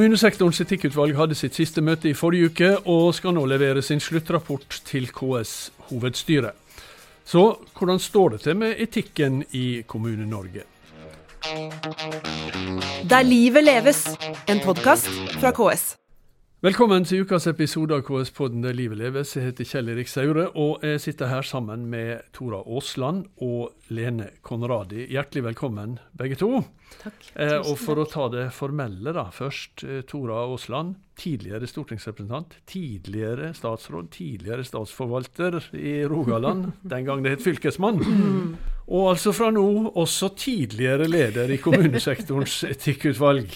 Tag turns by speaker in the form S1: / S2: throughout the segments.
S1: Kommunesektorens etikkutvalg hadde sitt siste møte i forrige uke, og skal nå levere sin sluttrapport til KS hovedstyre. Så hvordan står det til med etikken i Kommune-Norge?
S2: Der livet leves, en podkast fra KS.
S1: Velkommen til ukas episode av KS-podden Der livet leves. Jeg heter Kjell Erik Saure, og jeg sitter her sammen med Tora Aasland og Lene Konradi. Hjertelig velkommen, begge to.
S3: Takk.
S1: Eh, og for å ta det formelle da, først. Eh, Tora Aasland, tidligere stortingsrepresentant, tidligere statsråd, tidligere statsforvalter i Rogaland, den gang det het fylkesmann. Og altså fra nå også tidligere leder i kommunesektorens etikkutvalg.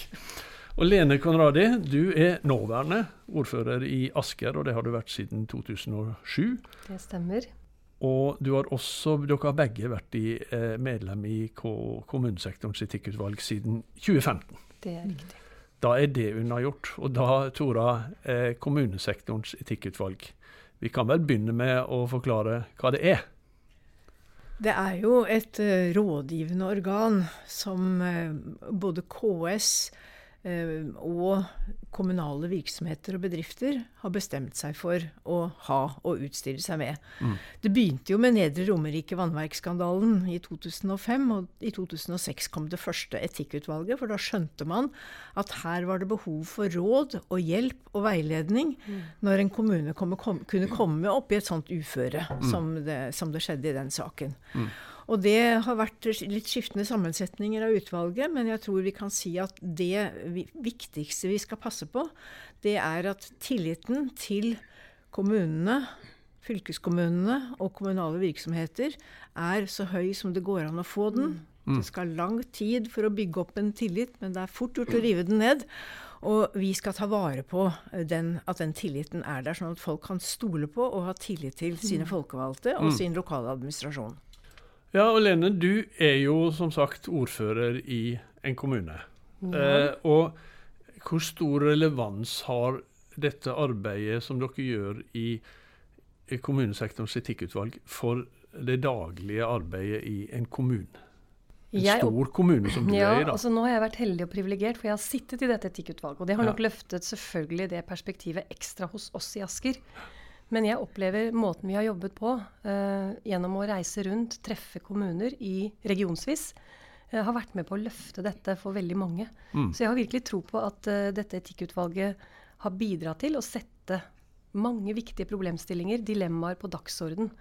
S1: Og Lene Konradi, du er nåværende ordfører i Asker, og det har du vært siden 2007.
S3: Det stemmer.
S1: Og du har også, dere har begge vært i, eh, medlem i kommunesektorens etikkutvalg siden 2015.
S3: Det er riktig.
S1: Da er det unnagjort. Og da, Tora, eh, kommunesektorens etikkutvalg. Vi kan vel begynne med å forklare hva det er?
S4: Det er jo et uh, rådgivende organ som uh, både KS og kommunale virksomheter og bedrifter har bestemt seg for å ha og utstille seg med.
S1: Mm.
S4: Det begynte jo med Nedre Romerike vannverksskandalen i 2005, og i 2006 kom det første etikkutvalget, for da skjønte man at her var det behov for råd og hjelp og veiledning mm. når en kommune kom, kom, kunne komme opp i et sånt uføre mm. som, det, som, det, skjedde i den saken.
S1: Mm.
S4: Og det har vært litt skiftende sammensetninger av utvalget, men jeg tror vi kan si at det viktigste vi skal passe på, det er at tilliten til kommunene, fylkeskommunene og kommunale virksomheter er så høy som det går an å få den.
S1: Mm.
S4: Det skal lang tid for å bygge opp en tillit, men det er fort gjort å rive den ned. Og vi skal ta vare på den, at den tilliten er der, sånn at folk kan stole på og ha tillit til sine folkevalgte og
S1: Mm.
S4: sin lokale administrasjon.
S1: Ja, og Lene, du er jo som sagt ordfører i en kommune.
S3: Ja.
S1: Eh, og hvor stor relevans har dette arbeidet som dere gjør i, i kommunesektorens etikkutvalg, for det daglige arbeidet i en kommune? En
S3: Jeg
S1: stor kommune som du
S3: Ja,
S1: er i, da.
S3: altså nå har jeg vært heldig og privilegert, for jeg har sittet i dette etikkutvalget. Og det har
S1: Ja.
S3: nok løftet selvfølgelig det perspektivet ekstra hos oss i Asker. Men jeg opplever måten vi har jobbet på, eh, gjennom å reise rundt, treffe kommuner i regionsvis, eh, har vært med på å løfte dette for veldig mange.
S1: Mm.
S3: Så jeg har virkelig tro på at eh, dette etikkutvalget har bidratt til å sette mange viktige problemstillinger, dilemmaer, på dagsorden.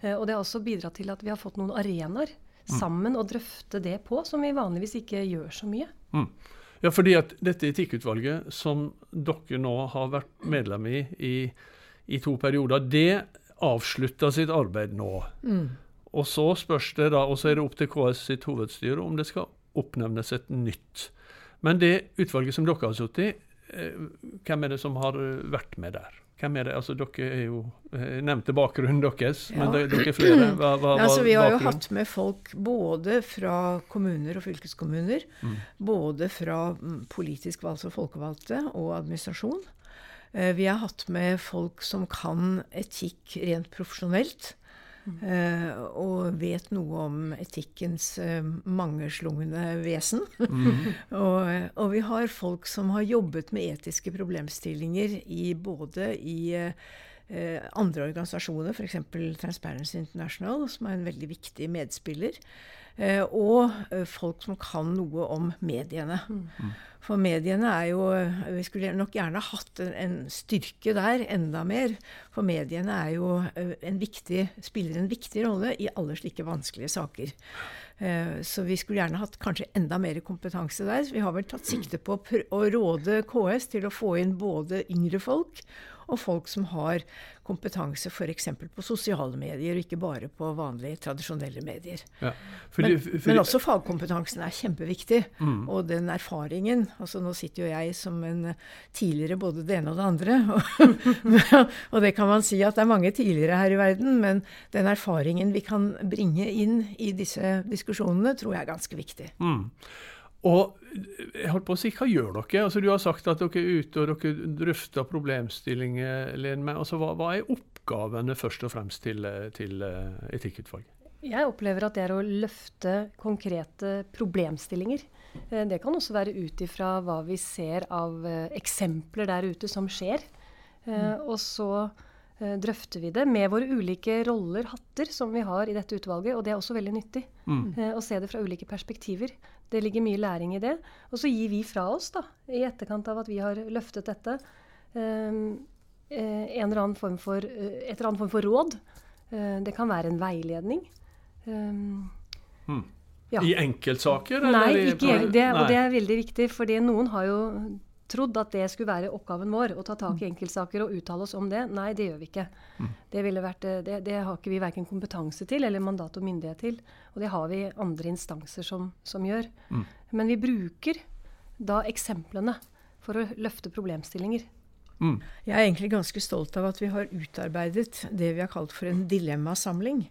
S3: Eh, og det har også bidratt til at vi har fått noen arenaer sammen å drøfte det på, som vi vanligvis ikke gjør så mye.
S1: Mm. Ja, fordi at dette etikkutvalget, som dere nå har vært medlem i i, i to perioder, det avslutter sitt arbeid nå.
S4: Mm.
S1: Og så spørs det da, og så er det opp til KS sitt hovedstyre om det skal oppnevnes et nytt. Men det utvalget som dere har sittet i, eh, hvem er det som har eh, vært med der? Hvem er det? Altså, Dere er jo jeg nevnte bakgrunnen deres,
S4: Ja.
S1: men dere er flere. Hva, hva
S4: Ja, altså, vi har jo hatt med folk både fra kommuner og fylkeskommuner.
S1: Mm.
S4: Både fra mm, politisk valgte og folkevalgte og administrasjon. Eh, Vi har hatt med folk som kan etikk rent profesjonelt. Mm. og vet noe om etikkens eh, mangeslungne vesen.
S1: Mm.
S4: og, og vi har folk som har jobbet med etiske problemstillinger i både i eh, eh, andre organisasjoner, f.eks. Transparency International, som er en veldig viktig medspiller. Eh, og eh, folk som kan noe om mediene. For mediene er jo eh, Vi skulle nok gjerne hatt en, styrke der, enda mer. For mediene er jo en viktig, spiller en viktig rolle i alle slike vanskelige saker. Eh, Så vi skulle gjerne hatt kanskje enda mer kompetanse der. Vi har vel tatt sikte på å råde KS til å få inn både yngre folk og folk som har kompetanse f.eks. på sosiale medier, og ikke bare på vanlige, tradisjonelle medier.
S1: Ja. Fordi,
S4: Men,
S1: fordi,
S4: men også fagkompetansen er kjempeviktig.
S1: Mm.
S4: Og den erfaringen altså Nå sitter jo jeg som en tidligere både det ene og det andre. Og, og det kan man si at det er mange tidligere her i verden, men den erfaringen vi kan bringe inn i disse diskusjonene, tror jeg er ganske viktig.
S1: Mm. Og jeg holdt på å si, hva gjør dere? Altså, du har sagt at dere er ute og dere drøfter problemstillinger. Len, men altså, hva, hva er oppgavene først og fremst til, til eh, etikkutvalget?
S3: Jeg opplever at det er å løfte konkrete problemstillinger. Eh, det kan også være ut ifra hva vi ser av eh, eksempler der ute som skjer. Mm. og så drøfter vi det med våre ulike roller, hatter, som vi har i dette utvalget. Og det er også veldig nyttig mm. å se det fra ulike perspektiver. Det ligger mye læring i det. Og så gir vi fra oss, da, i etterkant av at vi har løftet dette, en eller annen form for, et eller annet form for råd. Det kan være en veiledning.
S1: Hmm. ja. I enkeltsaker?
S3: Nei, ikke, det, og det er veldig viktig. fordi noen har jo trodd at det skulle være oppgaven vår, å ta tak i hmm. enkeltsaker og uttale oss om det. Nei, det gjør vi ikke. Mm. Det, vært, eh, det, det, har ikke vi verken kompetanse til eller mandat og myndighet til. Og det har vi andre instanser som, som gjør. Mm. Men vi bruker da eksemplene for å løfte problemstillinger.
S4: Mm. Jeg er egentlig ganske stolt av at vi har utarbeidet det vi har kalt for en dilemmasamling.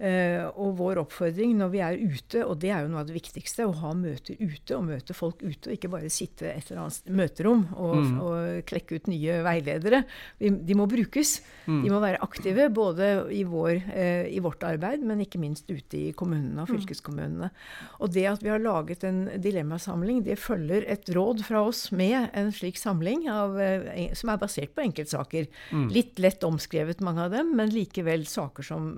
S4: Uh, og vår oppfordring når vi er ute, og det er jo noe av det viktigste, å ha møter ute og møte folk ute, og ikke bare sitte et eller annet møterom og, mm. og klekke ut nye veiledere. De må brukes. Mm. De må være aktive både i, vår, uh, i, vårt arbeid, men ikke minst ute i kommunene og mm. fylkeskommunene. Og det at vi har laget en dilemmasamling, det følger et råd fra oss med en slik samling av, uh, som er basert på enkeltsaker. Mm. Litt lett omskrevet, mange av dem, men likevel saker som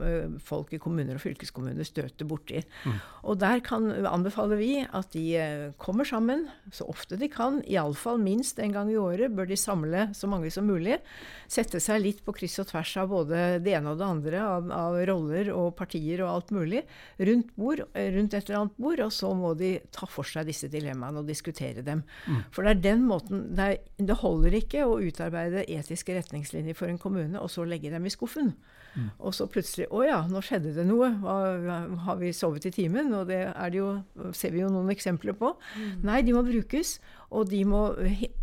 S4: folk i kommunen kommuner og fylkeskommuner støter borti. Mm. Og der kan, anbefaler vi at de eh, kommer sammen så ofte de kan. Iallfall minst en gang i året bør de samle så mange som mulig. Sette seg litt på kryss og tvers av både det ene og det andre, av, av roller og partier og alt mulig, rundt, bord, eh, rundt et eller annet bord. Og så må de ta for seg disse dilemmaene og diskutere dem. Mm. For det er den måten det, er, det holder ikke å utarbeide etiske retningslinjer for en kommune og så legge dem i skuffen. Mm. Og så plutselig Å ja, nå skjedde det noe. Har vi sovet i timen? Og det, det jo, ser vi jo noen eksempler på. Mm. Nei, de må brukes. Og de må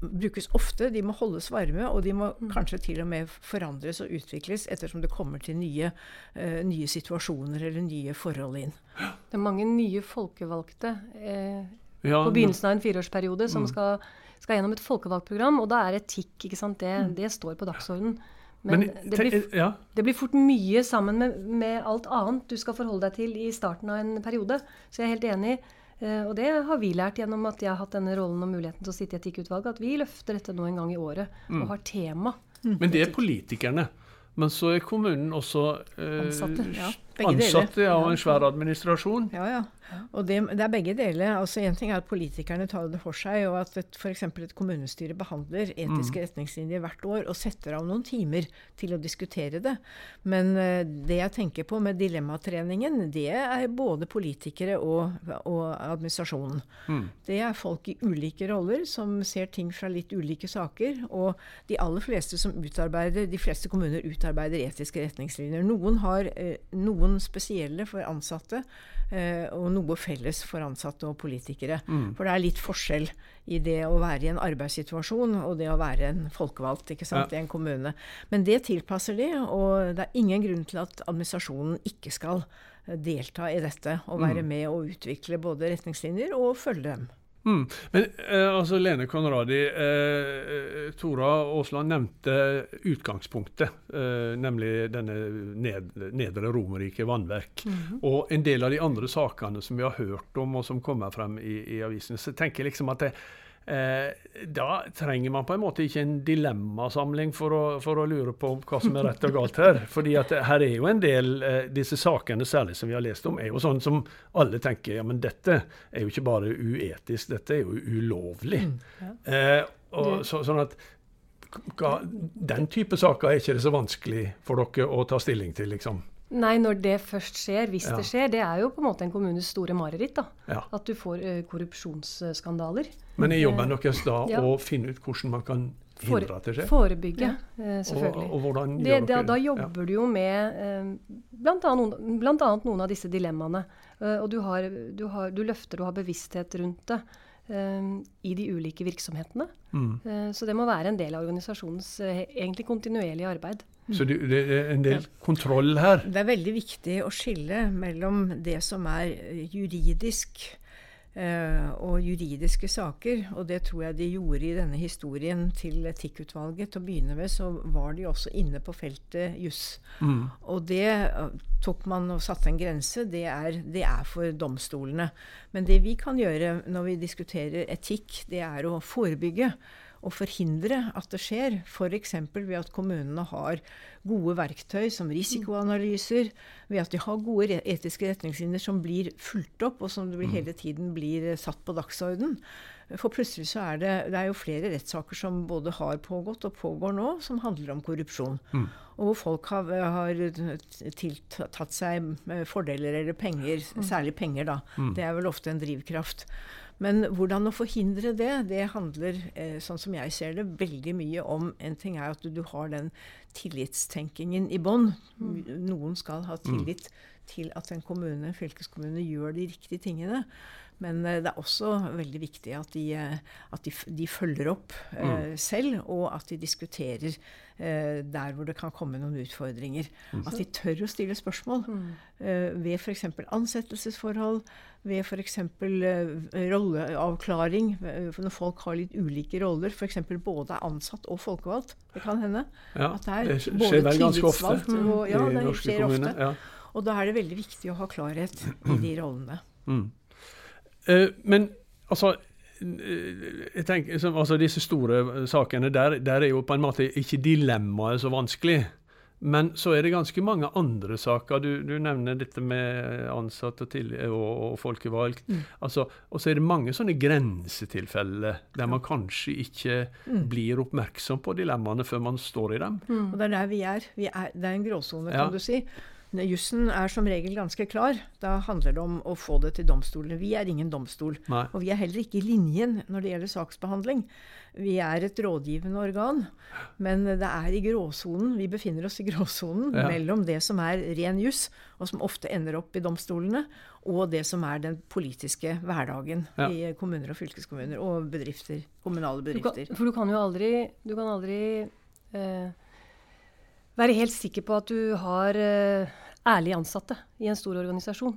S4: brukes ofte. De må holdes varme. Og de må mm. kanskje til og med forandres og utvikles ettersom det kommer til nye, uh, nye situasjoner eller nye forhold inn.
S3: Det er mange nye folkevalgte eh, ja, på begynnelsen av en fireårsperiode som mm. skal, skal, gjennom et folkevalgt program. Og da er etikk, ikke sant, det, mm. det står på dagsordenen. Men, Men det, blir, ja. det, blir, fort mye sammen med, med, alt annet du skal forholde deg til i starten av en periode. Så jeg er helt enig. Uh, og det har vi lært gjennom at jeg har hatt denne rollen og muligheten til å sitte i Etikkutvalget, at vi løfter dette nå en gang i året mm. og har tema.
S1: Mm. Men det er politikerne. Men så er kommunen også eh, ansatte, ja. Ansatte ja, og en svær administrasjon.
S4: Ja, ja. Og det, det, er begge deler. altså Én ting er at politikerne tar det for seg, og at f.eks. et kommunestyre behandler etiske mm. retningslinjer hvert år og setter av noen timer til å diskutere det. Men uh, det jeg tenker på med dilemmatreningen, det er både politikere og, og administrasjonen. Mm. Det er folk i ulike roller som ser ting fra litt ulike saker. Og de aller fleste som utarbeider, de fleste kommuner utarbeider etiske retningslinjer. Noen har uh, noen spesielle for ansatte. Uh, og noe felles for ansatte og politikere. Mm. For det er litt forskjell i det å være i en arbeidssituasjon og det å være en folkevalgt ikke sant, ja. i en kommune. Men det tilpasser de, og det er ingen grunn til at administrasjonen ikke skal delta i dette og være mm. med å utvikle både retningslinjer og følge dem.
S1: Mm. Men eh, altså Lene Konradi, eh, Tora Aasland nevnte utgangspunktet, eh, nemlig denne ned, Nedre Romerike vannverk. Mm -hmm. Og en del av de andre sakene som vi har hørt om, og som kommer frem i, i avisene. Så jeg tenker liksom at det, Eh, da trenger man på en måte ikke en dilemmasamling for å, for å, lure på hva som er rett og galt her. fordi at her er jo en del eh, Disse sakene særlig som vi har lest om, er jo sånn som alle tenker ja, men dette er jo ikke bare uetisk, dette er jo ulovlig. Mm, ja. eh, og, så, sånn at Den type saker er ikke det så vanskelig for dere å ta stilling til, liksom.
S3: Nei, når det først skjer, hvis ja. det skjer. Det er jo på en måte en kommunes store mareritt. da, ja. At du får uh, korrupsjonsskandaler.
S1: Men er jobben eh, deres da ja. å finne ut hvordan man kan hindre at det skjer?
S3: Forebygge, uh, selvfølgelig.
S1: Og, og hvordan
S3: det, gjør dere? Da, da jobber du jo med uh, bl.a. Noen, noen av disse dilemmaene. og du, har, du, har, du løfter og har bevissthet rundt det. I de ulike virksomhetene. Mm. så det må være en del av organisasjonens egentlig kontinuerlige arbeid.
S1: Så det, det, er en del kontroll her.
S4: Det er veldig viktig å skille mellom det som er juridisk eh, og juridiske saker. Og det tror jeg de gjorde i denne historien til Etikkutvalget. Til å begynne med så var de også inne på feltet juss.
S1: Mm.
S4: Og det eh, tok man og satte en grense. Det er, det er for domstolene. Men det vi kan gjøre når vi diskuterer etikk, det er å forebygge og forhindre at det skjer. F.eks. ved at kommunene har gode verktøy som risikoanalyser, ved at de har gode etiske retningslinjer som blir fulgt opp, og som hele tiden blir satt på dagsorden. For plutselig så er det, det er jo flere rettssaker som både har pågått og pågår nå, som handler om korrupsjon. Mm. Og hvor folk har, har tiltatt seg fordeler eller penger, særlig penger, da. Mm. Det er vel ofte en drivkraft. Men hvordan å forhindre det, det handler, eh, sånn som jeg ser det, veldig mye om En ting er at du, du har den tillitstenkingen i bånn. Mm. Noen skal ha mm. tillit til at en kommune, fylkeskommune gjør de riktige tingene. Men eh, det er også veldig viktig at de, eh, at de, de følger opp eh, mm. selv, og at de diskuterer eh, der hvor det kan komme noen utfordringer. Mm. At de tør å stille spørsmål mm. eh, ved f.eks. ansettelsesforhold, ved f.eks. Eh, rolleavklaring. Når folk har litt ulike roller, f.eks. både er ansatt og folkevalgt. Det kan hende.
S1: Ja, at det, er det skjer vel ganske ofte
S4: og, ja, i norske kommuner. Ja. Og da er det veldig viktig å ha klarhet i de rollene. Mm.
S1: Uh, men altså eh, jeg tenker, altså Disse store sakene, der, der, er jo på en måte ikke dilemmaet så vanskelig. Men så er det ganske mange andre saker. Du, du nevner dette med ansatte og, og, og folkevalgt. Mm. Altså, og så er det mange sånne grensetilfeller der man kanskje ikke mm. blir oppmerksom på dilemmaene før man står i dem.
S4: Mm. Og det er der vi er. Vi er det er en gråsone, kan ja. du si. Jussen er som regel ganske klar. Da handler det om å få det til domstolene. Vi er ingen domstol. Nei. Og vi er heller ikke i linjen når det gjelder saksbehandling. Vi er et rådgivende organ, men det er i gråsonen. Vi befinner oss i gråsonen ja. mellom det som er ren juss, og som ofte ender opp i domstolene, og det som er den politiske hverdagen ja. i kommuner og fylkeskommuner og bedrifter, kommunale bedrifter.
S3: Du kan, for du kan jo aldri, du kan aldri eh, være helt sikker på at du har uh, ærlige ansatte i en stor organisasjon.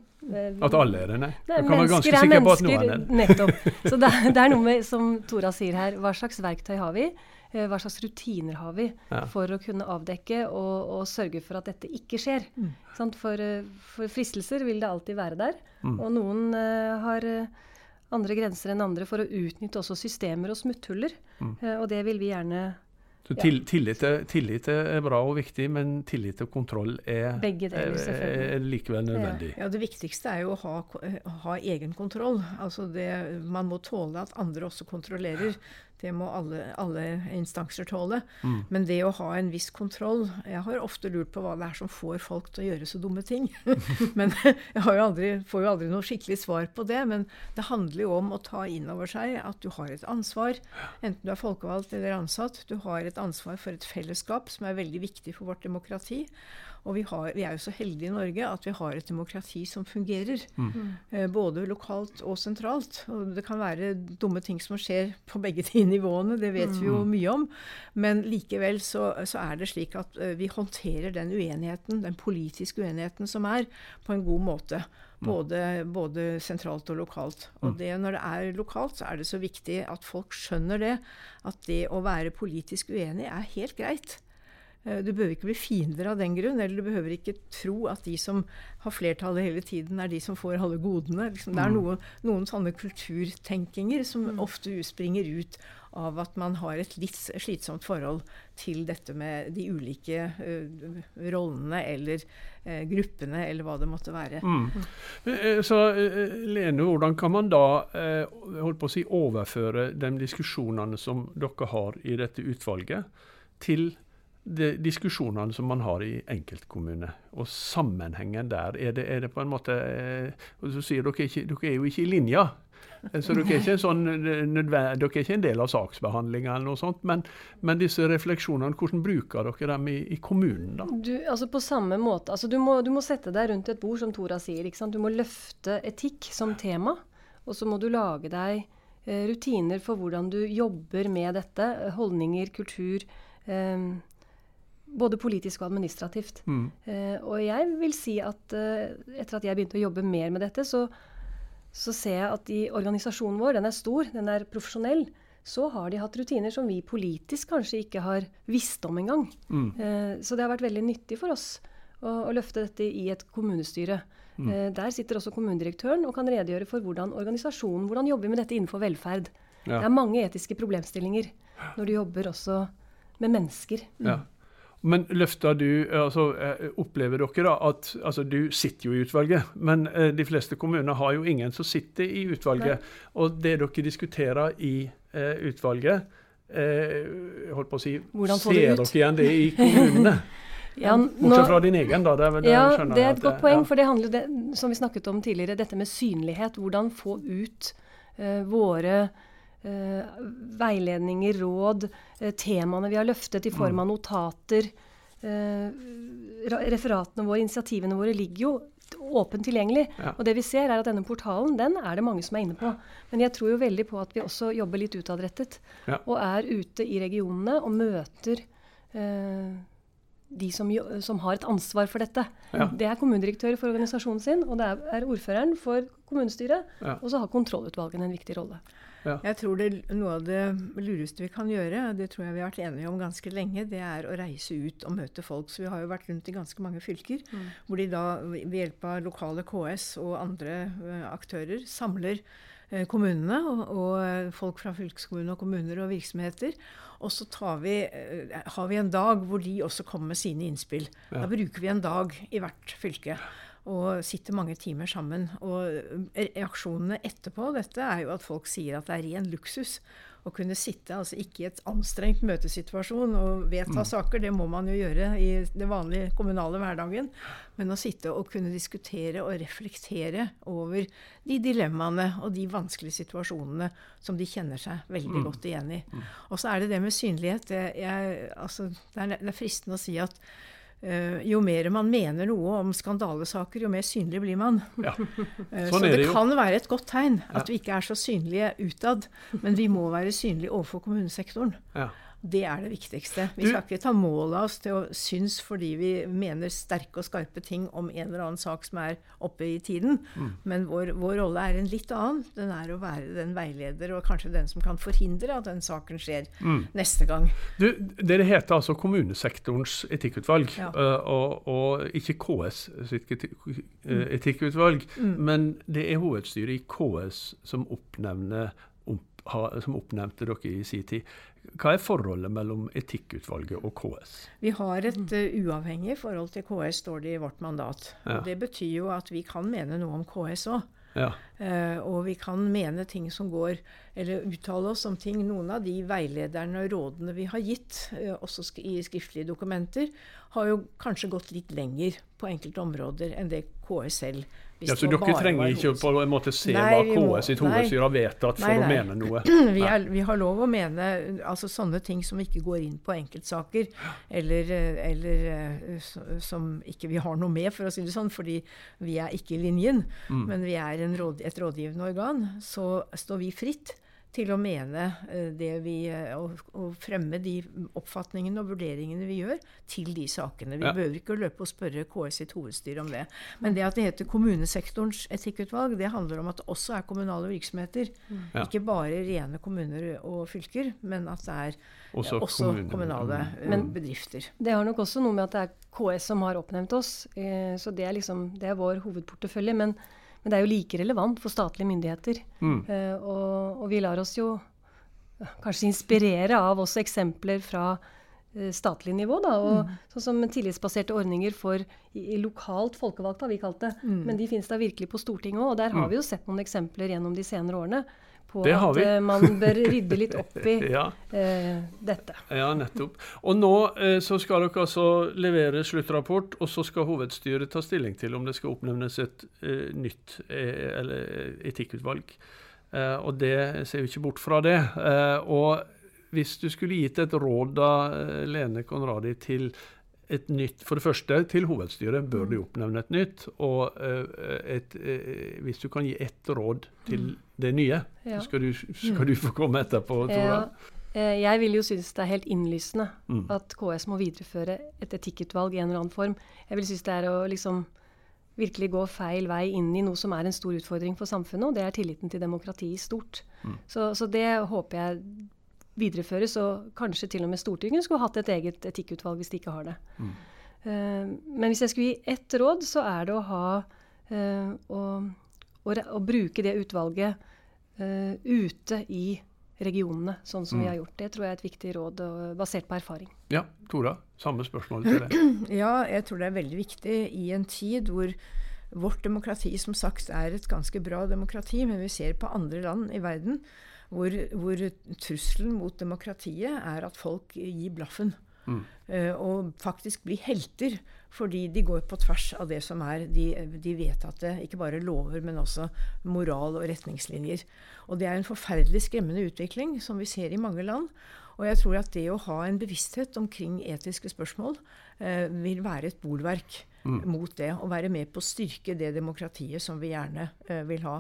S1: At alle er det, nei?
S3: Det er mennesker er det. nettopp. Så det, det, er noe med, som Tora sier her, hva slags verktøy har vi? Eh, hva slags rutiner har vi ja. for å kunne avdekke og, og, sørge for at dette ikke skjer? Mm. For, eh, for, fristelser vil det alltid være der. Mm. Og noen uh, har andre grenser enn andre for å utnytte også systemer og smutthuller. Mm. Uh, og det vil vi gjerne
S1: så til, tillit, tillit, er bra og viktig, men tillit og kontroll er, deler, er likevel nødvendig.
S4: Ja, Det viktigste er jo å ha, ha egen kontroll. Altså det, man må tåle at andre også kontrollerer. Det må alle, alle instanser tåle. Mm. Men det å ha en viss kontroll Jeg har ofte lurt på hva det er som får folk til å gjøre så dumme ting. men jeg jo aldri, får jo aldri noe skikkelig svar på det. Men det handler jo om å ta inn over seg at du har et ansvar, enten du er folkevalgt eller ansatt. Du har et ansvar for et fellesskap som er veldig viktig for vårt demokrati. Og vi, har, vi, er jo så heldige i Norge at vi har et demokrati som fungerer. Mm. Eh, både lokalt og sentralt. Og det kan være dumme ting som skjer på begge de nivåene, det vet vi jo mm. mye om. Men likevel så, så er det slik at uh, vi håndterer den uenigheten, den politiske uenigheten som er, på en god måte. Mm. Både, både, sentralt og lokalt. Og mm. det, når det er lokalt, så er det så viktig at folk skjønner det. At det å være politisk uenig er helt greit. Eh, du behøver ikke bli fiender av den grunn, eller du behøver ikke tro at de som har flertallet hele tiden, er de som får alle godene. Liksom, det er noen, noen sånne kulturtenkinger som ofte springer ut av at man har et litt slitsomt forhold til dette med de ulike uh, rollene eller uh, gruppene, eller hva det måtte være. Mm.
S1: Så Lene, hvordan kan man da holdt på å si, overføre de diskusjonene som dere har i dette utvalget, til de diskusjonene som man har i enkeltkommuner, og sammenhengen der. Er det, er det, på en måte eh, og så sier dere, ikke, dere er jo ikke i linja. Eh, så dere er sånn, dere er ikke en del av saksbehandlinga, eller noe sånt, men, men, disse refleksjonene, hvordan bruker dere dem i, i kommunen? da?
S3: Du, altså på samme måte, altså du må, du må, sette deg rundt et bord, som Tora sier. Du må løfte etikk som tema, og så må du lage deg eh, rutiner for hvordan du jobber med dette. Holdninger, kultur. Eh, både politisk og administrativt. Mm. Eh, og jeg vil si at eh, etter at jeg begynte å jobbe mer med dette, så, så ser jeg at i organisasjonen vår, den er stor, den er profesjonell, så har de hatt rutiner som vi politisk kanskje ikke har visst om engang.
S1: Mm.
S3: Eh, så det har vært veldig nyttig for oss å, å løfte dette i et kommunestyre.
S1: Mm.
S3: Eh, der sitter også kommunedirektøren og kan redegjøre for hvordan organisasjonen hvordan jobber med dette innenfor velferd.
S1: Ja.
S3: Det er mange etiske problemstillinger når du jobber også med mennesker.
S1: Ja. Men løfter du, altså eh, Opplever dere da at altså Du sitter jo i utvalget, men eh, de fleste kommuner har jo ingen som sitter i utvalget. Og det dere diskuterer i eh, utvalget eh, holdt på å si, Ser dere igjen det i kommunene?
S3: Ja,
S1: Bortsett fra din egen, da. Det er, vel-
S3: Ja, det er et godt poeng.
S1: ja.
S3: For det handler det, som vi snakket om tidligere, dette med synlighet. Hvordan få ut uh, våre eh, veiledninger, råd, eh, temaene vi har løftet i
S1: Mm.
S3: form av notater. Eh, referatene våre, initiativene våre ligger jo åpent tilgjengelig.
S1: Ja.
S3: Og det vi ser er at denne portalen den er det mange som er inne på. Men jeg tror jo veldig på at vi også jobber litt utadrettet.
S1: Ja.
S3: Og er ute i regionene og møter eh, de som, som har et ansvar for dette.
S1: Ja.
S3: Det er kommunedirektør for organisasjonen sin, og det er, er ordføreren for kommunestyret. Og så har kontrollutvalgene en viktig rolle.
S4: Jeg tror det, Noe av det lureste vi kan gjøre, det tror jeg vi har vært enige om ganske lenge, det er å reise ut og møte folk. Så vi har jo vært rundt i ganske mange fylker, hvor de da ved hjelp av lokale KS og andre eh, aktører samler eh, kommunene og, og eh, folk fra fylkeskommune og kommuner og virksomheter. Og så tar vi, har vi en dag hvor de også kommer med sine innspill. Da bruker vi en dag i hvert fylke og sitter mange timer sammen. Og reaksjonene etterpå dette er jo at folk sier at det er ren luksus å kunne sitte, altså ikke i et anstrengt møtesituasjon og vedta saker, det må man jo gjøre i det vanlige kommunale hverdagen, men å sitte og kunne diskutere og reflektere over de dilemmaene og de vanskelige situasjonene som de kjenner seg veldig godt igjen i. Og så er det det med synlighet. Det, jeg, altså, det, er, det er fristende å si at jo mer man mener noe om skandalesaker, jo mer synlig blir man.
S1: Ja.
S4: Eh,
S1: Sånn
S4: så det,
S1: det
S4: kan være et godt tegn
S1: Ja.
S4: at vi ikke er så synlige utad, men vi må være synlige overfor kommunesektoren.
S1: Ja.
S4: Det er det viktigste. Vi skal ikke ta mål av oss til å synes fordi vi mener sterke og skarpe ting om en eller annen sak som er oppe i tiden.
S1: Mm.
S4: Men vår, vår rolle er en litt annen. Den er å være den veileder og kanskje den som kan forhindre at den saken skjer
S1: Mm.
S4: neste gang.
S1: Du, dere heter altså kommunesektorens etikkutvalg,
S4: Ja.
S1: eh, og, og ikke KS sitt eh, etikkutvalg.
S4: Mm.
S1: Men det er hovedstyret i KS som, oppnevner, som oppnevnte dere i sin tid. Hva er forholdet mellom etikkutvalget og KS?
S4: Vi har et uh, uavhengig forhold til KS, står det i vårt mandat.
S1: Ja.
S4: Og det betyr jo at vi kan mene noe om KS òg.
S1: Ja.
S4: Uh, og vi kan mene ting som går Eller uttale oss om ting. Noen av de veilederne og rådene vi har gitt, uh, også sk i skriftlige dokumenter, har jo kanskje gått litt lenger på enkelte områder enn det KS selv hvis
S1: Ja, så dere trenger ikke på en måte se
S4: Nei,
S1: hva KS sitt
S4: nei.
S1: hovedstyre har vedtatt for
S4: Nei,
S1: å mene noe?
S4: Vi, er, vi har lov å mene altså sånne ting som ikke går inn på enkeltsaker, eller, eh, eller eh, som ikke vi har noe med, for å si det sånn, fordi vi er ikke i linjen,
S1: Mm.
S4: men vi er en råd, et rådgivende organ, så står vi fritt til å mene eh, det vi eh, og, og fremme de oppfatningene og vurderingene vi gjør, til de sakene. Vi
S1: Ja.
S4: behøver ikke å løpe og spørre KS sitt hovedstyre om det. Men det at det heter kommunesektorens etikkutvalg, det handler om at det også er kommunale virksomheter.
S1: Ja.
S4: Ikke bare rene kommuner og fylker, men at det er
S1: Også
S4: også,
S1: kommuner.
S4: kommunale eh,
S3: Men-
S4: bedrifter.
S3: Det har nok også noe med at det er KS som har oppnevnt oss. Eh, så det er liksom det er vår hovedportefølje. Men, men det er jo like relevant for statlige myndigheter.
S1: Mm.
S3: Eh, og, og vi lar oss jo eh, kanskje inspirere av også eksempler fra statlig nivå. Da, og Sånn som tillitsbaserte ordninger for lokalt folkevalgte, har vi kalt det. Men de finnes da virkelig på Stortinget òg. Og der har vi jo sett noen eksempler gjennom de senere årene på at
S1: vi.
S3: eh, man bør rydde litt opp i
S1: Ja.
S3: eh, dette.
S1: Ja, nettopp. Og nå eh, så skal dere altså levere sluttrapport, og så skal hovedstyret ta stilling til om det skal oppnevnes et eh, nytt eh, eh, etikkutvalg. Eh, og det ser jo ikke bort fra det. Eh, og hvis du skulle gitt et råd da, eh, Lene Konradi, til et nytt For det første, til hovedstyret bør du oppnevne et nytt. Og eh, et, eh, hvis du kan gi ett råd til det nye,
S3: Ja.
S1: så skal du, skal du få komme etterpå, Tora.
S3: Ja, jeg vil jo synes det er helt innlysende
S1: Mm.
S3: at KS må videreføre et etikkutvalg i en eller annen form. Jeg vil synes det er å liksom virkelig gå feil vei inn i noe som er en stor utfordring for samfunnet, og det er tilliten til demokratiet i stort. Mm. Så, så, det håper jeg videreføres, og kanskje til og med Stortinget skulle hatt et eget etikkutvalg hvis de ikke har det. Mm. Uh, men hvis jeg skulle gi ett råd, så er det å ha uh, å, å, å, bruke det utvalget uh, ute i regionene, sånn som mm. vi har gjort. Det tror jeg er et viktig råd basert på erfaring.
S1: Ja, Tora, samme spørsmål til deg.
S4: Ja, jeg tror det er veldig viktig i en tid hvor vårt demokrati som sagt er et ganske bra demokrati, men vi ser på andre land i verden hvor, hvor trusselen mot demokratiet er at folk gir blaffen. Mm. Uh, og faktisk blir helter fordi de går på tvers av det som er de, de vedtatte, ikke bare lover, men også moral og retningslinjer. Og det er en forferdelig skremmende utvikling som vi ser i mange land. Og jeg tror at det å ha en bevissthet omkring etiske spørsmål eh, vil være et bolverk mm. mot det. Og være med på å styrke det demokratiet som vi gjerne eh, vil ha.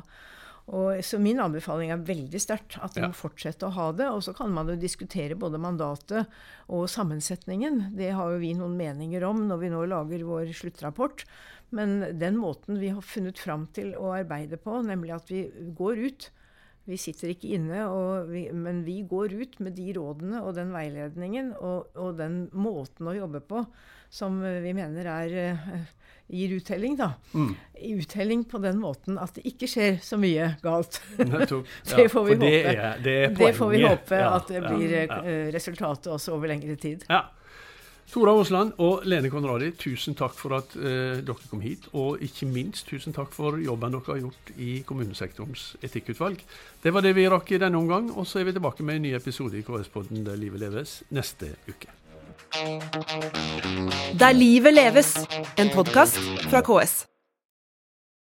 S4: Og, så min anbefaling er veldig sterkt at de må fortsette å ha det. Og så kan man jo diskutere både mandatet og sammensetningen. Det har jo vi noen meninger om når vi nå lager vår sluttrapport. Men den måten vi har funnet fram til å arbeide på, nemlig at vi går ut vi sitter ikke inne, vi, men vi går ut med de rådene og den veiledningen og, og den måten å jobbe på som vi mener er uh, gir uttelling, da. Mm. Uttelling på den måten at det ikke skjer så mye galt. det får vi håpe. Det, er, det, er det får vi håpe ja, at det blir ja, ja. Eh, resultatet også over lengre tid.
S1: Ja. Tora Aasland og Lene Konradi, tusen takk for at eh, dere kom hit. Og ikke minst tusen takk for jobben dere har gjort i kommunesektorens etikkutvalg. Det var det vi rakk i denne omgang, og så er vi tilbake med en ny episode i KS-podden Der livet leves neste uke.
S2: Der livet leves, en podkast fra KS.